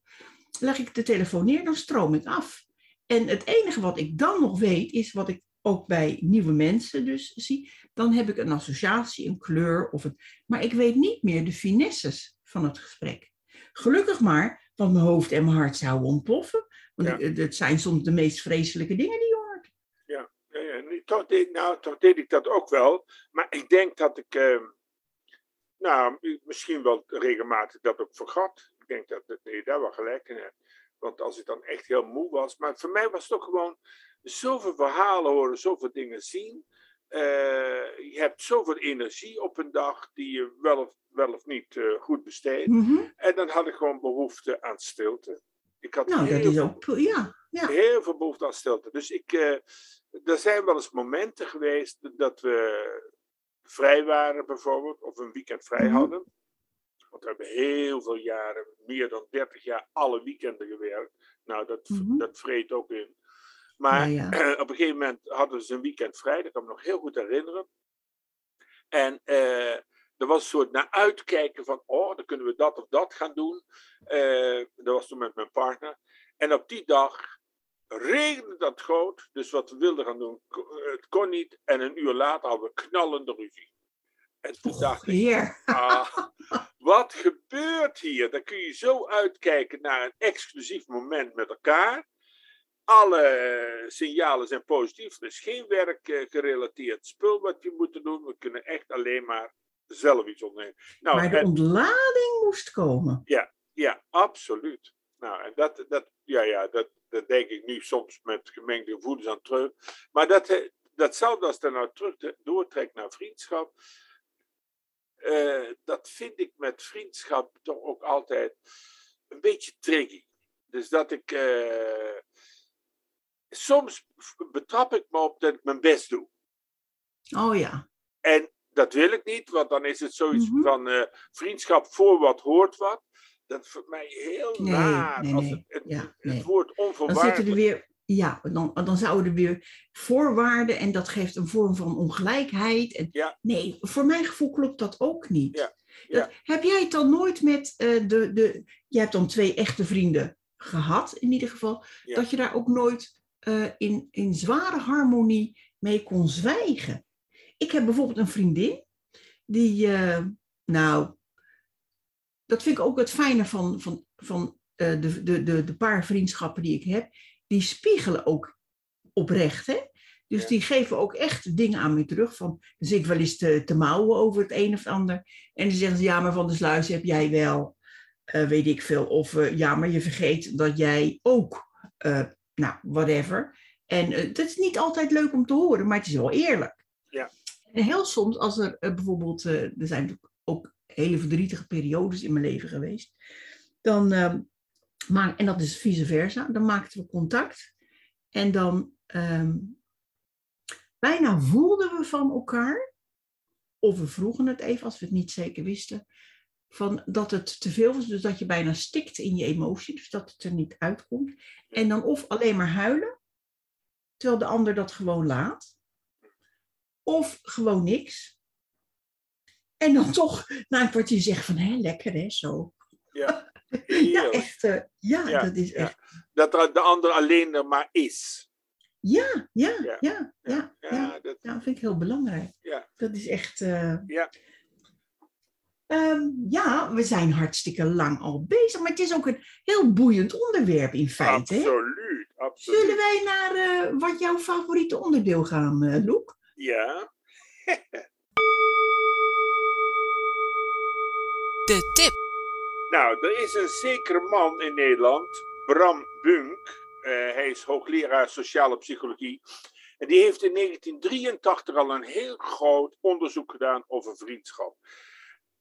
Speaker 3: Leg ik de telefoon neer, dan stroom ik af. En het enige wat ik dan nog weet, is wat ik ook bij nieuwe mensen dus zie. Dan heb ik een associatie, een kleur of een. Maar ik weet niet meer de finesses van het gesprek. Gelukkig maar, want mijn hoofd en mijn hart zouden ontploffen. Want ja. het, het zijn soms de meest vreselijke dingen die je hoort.
Speaker 1: Ja. Toch, deed, nou, toch deed ik dat ook wel. Maar ik denk dat ik. Uh, nou, misschien wel regelmatig dat ook vergat. Ik denk dat, dat je daar wel gelijk in hebt. Want als ik dan echt heel moe was. Maar voor mij was het toch gewoon zoveel verhalen horen, zoveel dingen zien. Uh, je hebt zoveel energie op een dag die je wel of, wel of niet uh, goed besteedt.
Speaker 3: Mm -hmm.
Speaker 1: En dan had ik gewoon behoefte aan stilte. Ik had
Speaker 3: nou,
Speaker 1: heel,
Speaker 3: dat is ook, ja, ja.
Speaker 1: heel veel behoefte aan stilte. Dus ik, uh, er zijn wel eens momenten geweest dat we vrij waren bijvoorbeeld, of een weekend vrij
Speaker 3: Mhm.
Speaker 1: hadden. Want we hebben heel veel jaren, meer dan 30 jaar, alle weekenden gewerkt. Nou, dat,
Speaker 3: Mhm.
Speaker 1: dat vreet ook in. Maar
Speaker 3: Ja, ja.
Speaker 1: op een gegeven moment hadden ze een weekend vrij, dat kan ik me nog heel goed herinneren. En eh, er was een soort naar uitkijken van, oh, dan kunnen we dat of dat gaan doen. Eh, dat was toen met mijn partner. En op die dag regende dat groot, dus wat we wilden gaan doen, het kon niet. En een uur later hadden we knallende ruzie. En toen dacht ik, ah, wat gebeurt hier? Dan kun je zo uitkijken naar een exclusief moment met elkaar. Alle signalen zijn positief. Er is geen werkgerelateerd spul wat je moet doen. We kunnen echt alleen maar zelf iets ondernemen. Nou,
Speaker 3: Maar de
Speaker 1: en-
Speaker 3: ontlading moest komen.
Speaker 1: ja, absoluut. Nou, en dat, dat, ja, ja, dat, dat denk ik nu soms met gemengde gevoelens aan terug. Maar dat, eh, datzelfde als dat nou terug te- doortrekt naar vriendschap. Eh, dat vind ik met vriendschap toch ook altijd een beetje tricky. Dus dat ik. eh, soms betrap ik me op dat ik mijn best doe.
Speaker 3: Oh ja.
Speaker 1: En dat wil ik niet, want dan is het zoiets
Speaker 3: Mhm.
Speaker 1: van eh, vriendschap voor wat hoort wat. Dat is voor mij heel
Speaker 3: Nee,
Speaker 1: naar.
Speaker 3: nee,
Speaker 1: als het, het,
Speaker 3: Ja,
Speaker 1: het
Speaker 3: nee.
Speaker 1: woord
Speaker 3: Dan
Speaker 1: onvoorwaardelijk.
Speaker 3: zitten er weer, ja, dan, dan zouden er weer voorwaarden en dat geeft een vorm van ongelijkheid. En,
Speaker 1: Ja.
Speaker 3: Nee, voor mijn gevoel klopt dat ook niet.
Speaker 1: Ja,
Speaker 3: Dat, heb jij het dan nooit met eh, de, de. Je hebt dan twee echte vrienden gehad, in ieder geval. Dat je daar ook nooit eh, in, in zware harmonie mee kon zwijgen. Ik heb bijvoorbeeld een vriendin die, eh, nou, dat vind ik ook het fijne van, van, van de, de, de, de paar vriendschappen die ik heb. Die spiegelen ook oprecht, hè? Dus
Speaker 1: Ja.
Speaker 3: die geven ook echt dingen aan me terug. Van, dan zit ik wel eens te, te mouwen over het een of ander. En dan zeggen ze, ja, maar van de sluis heb jij wel, eh, weet ik veel. Of eh, ja, maar je vergeet dat jij ook, eh, nou, whatever. En dat is niet altijd leuk om te horen, maar het is wel eerlijk.
Speaker 1: Ja.
Speaker 3: En heel soms, als er bijvoorbeeld, er zijn ook hele verdrietige periodes in mijn leven geweest. Dan, maak, en dat is vice versa, dan maakten we contact. En dan, ehm, bijna voelden we van elkaar, of we vroegen het even als we het niet zeker wisten, van dat het te veel was, dus dat je bijna stikt in je emotie, dus dat het er niet uitkomt. En dan of alleen maar huilen, terwijl de ander dat gewoon laat, of gewoon niks. En dan toch na een kwartier zeggen van, hé, lekker hè, zo.
Speaker 1: Ja,
Speaker 3: Ja, echt, eh, ja,
Speaker 1: Ja,
Speaker 3: dat is
Speaker 1: ja.
Speaker 3: echt,
Speaker 1: Dat er de ander alleen er maar is.
Speaker 3: ja, ja,
Speaker 1: Ja.
Speaker 3: ja, ja, ja,
Speaker 1: Ja,
Speaker 3: ja,
Speaker 1: dat,
Speaker 3: dat vind ik heel belangrijk.
Speaker 1: Ja.
Speaker 3: Dat is echt, eh,
Speaker 1: ja.
Speaker 3: Ehm, ja, we zijn hartstikke lang al bezig, maar het is ook een heel boeiend onderwerp in feite. Hè?
Speaker 1: absoluut, absoluut.
Speaker 3: Zullen wij naar eh, wat jouw favoriete onderdeel gaan, eh Loek?
Speaker 1: Ja,
Speaker 2: De tip.
Speaker 1: Nou, er is een zekere man in Nederland, Bram Bunk. Eh, hij is hoogleraar sociale psychologie. En die heeft in 1983 al een heel groot onderzoek gedaan over vriendschap.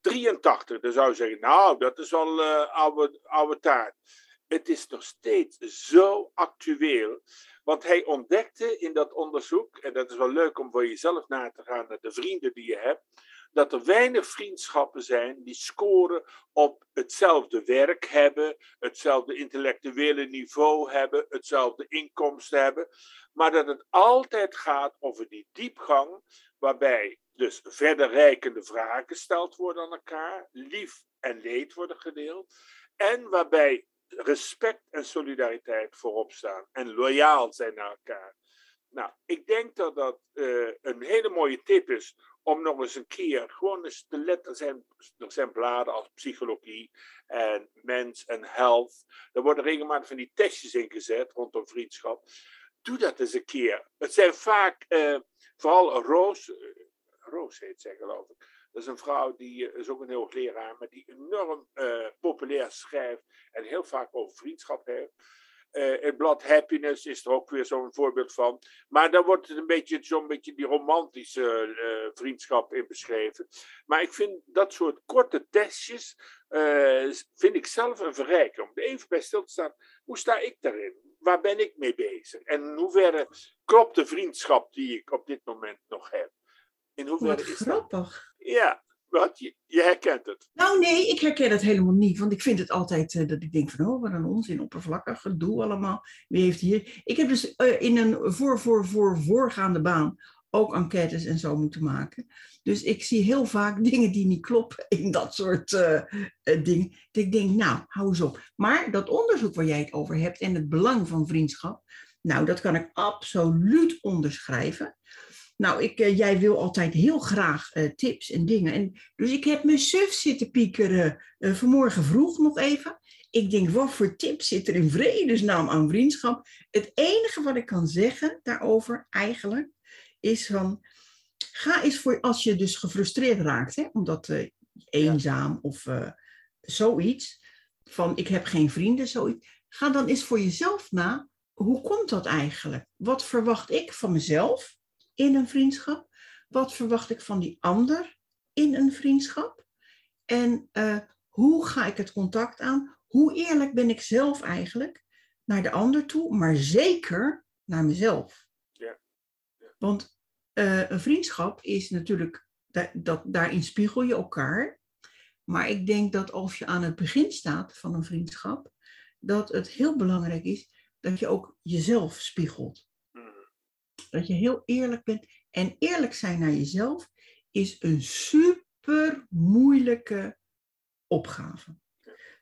Speaker 1: 83, dan zou je zeggen, nou, dat is al eh, oude, oude taart. Het is nog steeds zo actueel. Want hij ontdekte in dat onderzoek, en dat is wel leuk om voor jezelf na te gaan naar de vrienden die je hebt, dat er weinig vriendschappen zijn die scoren op hetzelfde werk hebben, hetzelfde intellectuele niveau hebben, hetzelfde inkomsten hebben, maar dat het altijd gaat over die diepgang, waarbij dus verder rijkende vragen gesteld worden aan elkaar, lief en leed worden gedeeld, en waarbij respect en solidariteit voorop staan en loyaal zijn naar elkaar. Nou, ik denk dat dat eh, een hele mooie tip is om nog eens een keer gewoon eens te letten. Er zijn, er zijn bladen als psychologie en mens en health. Er worden regelmatig van die testjes ingezet rondom vriendschap. Doe dat eens een keer. Het zijn vaak, eh, vooral Roos, eh, Roos heet zij geloof ik. Dat is een vrouw die eh, is ook een heel leraar, maar die enorm eh, populair schrijft en heel vaak over vriendschap heeft. Eh, het blad Happiness is er ook weer zo'n voorbeeld van. Maar daar wordt het een beetje, zo'n beetje die romantische eh, vriendschap in beschreven. Maar ik vind dat soort korte testjes, eh, vind ik zelf een verrijking. Om er even bij stil te staan, hoe sta ik daarin? Waar ben ik mee bezig? En in hoeverre klopt de vriendschap die ik op dit moment nog heb? In hoeverre
Speaker 3: Wat
Speaker 1: is dat?
Speaker 3: grappig.
Speaker 1: Ja, Je, herkent het.
Speaker 3: Nou nee, ik herken het helemaal niet, want ik vind het altijd eh, dat ik denk van, oh wat een onzin, oppervlakkig gedoe allemaal. Wie heeft hier... Ik heb dus eh, in een voor, voor, voor voorgaande baan ook enquêtes en zo moeten maken. Dus ik zie heel vaak dingen die niet kloppen in dat soort eh, dingen. Dat ik denk, nou, hou eens op. Maar dat onderzoek waar jij het over hebt en het belang van vriendschap, nou, dat kan ik absoluut onderschrijven. Nou, ik, eh, jij wil altijd heel graag eh, tips en dingen. En, dus ik heb mijn suf zitten piekeren eh, vanmorgen vroeg nog even. Ik denk, wat voor tips zit er in vredesnaam aan vriendschap? Het enige wat ik kan zeggen daarover eigenlijk is van... Ga eens voor, als je dus gefrustreerd raakt, hè, omdat eenzaam of zoiets, van ik heb geen vrienden, zoiets. Ga dan eens voor jezelf na, hoe komt dat eigenlijk? Wat verwacht ik van mezelf in een vriendschap? Wat verwacht ik van die ander in een vriendschap? En eh, hoe ga ik het contact aan? Hoe eerlijk ben ik zelf eigenlijk naar de ander toe, maar zeker naar mezelf?
Speaker 1: Ja.
Speaker 3: Want eh, een vriendschap is natuurlijk, da- dat, daarin spiegel je elkaar. Maar ik denk dat als je aan het begin staat van een vriendschap, dat het heel belangrijk is dat je ook jezelf spiegelt. Dat je heel eerlijk bent. En eerlijk zijn naar jezelf is een super moeilijke opgave.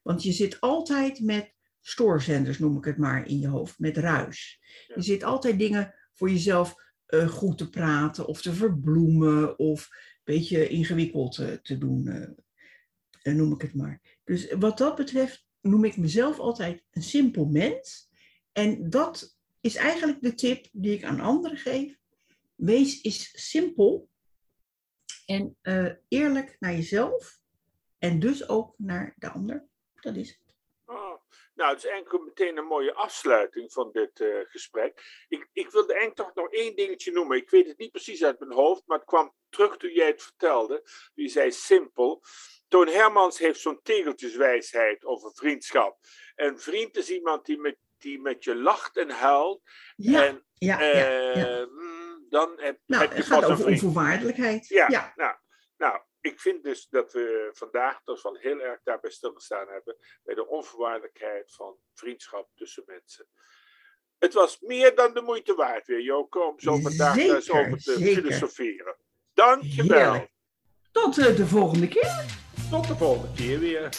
Speaker 3: Want je zit altijd met stoorzenders, noem ik het maar, in je hoofd, met ruis. Je zit altijd dingen voor jezelf eh, goed te praten of te verbloemen of een beetje ingewikkeld eh, te doen, eh, noem ik het maar. Dus wat dat betreft noem ik mezelf altijd een simpel mens. En dat is eigenlijk de tip die ik aan anderen geef. Wees eens simpel en eh, eerlijk naar jezelf en dus ook naar de ander. Dat is het.
Speaker 1: Oh, nou, het is eigenlijk meteen een mooie afsluiting van dit eh, gesprek. Ik, ik wilde eigenlijk toch nog één dingetje noemen. Ik weet het niet precies uit mijn hoofd, maar het kwam terug toen jij het vertelde. Je zei simpel. Toon Hermans heeft zo'n tegeltjeswijsheid over vriendschap. Een vriend is iemand die met, die met je lacht en huilt.
Speaker 3: Ja,
Speaker 1: en
Speaker 3: ja, ja, ja.
Speaker 1: eh, mm, dan heb,
Speaker 3: Nou,
Speaker 1: heb je pas een vriend.
Speaker 3: onvoorwaardelijkheid.
Speaker 1: Ja,
Speaker 3: ja.
Speaker 1: Nou, nou, ik vind dus dat we vandaag toch wel heel erg daarbij stilgestaan hebben. Bij de onvoorwaardelijkheid van vriendschap tussen mensen. Het was meer dan de moeite waard weer, Joko, om zo vandaag daar eens
Speaker 3: Zeker,
Speaker 1: over te
Speaker 3: zeker.
Speaker 1: filosoferen. Dankjewel.
Speaker 3: Heerlijk. Tot eh, de volgende keer.
Speaker 1: Tot de volgende keer weer.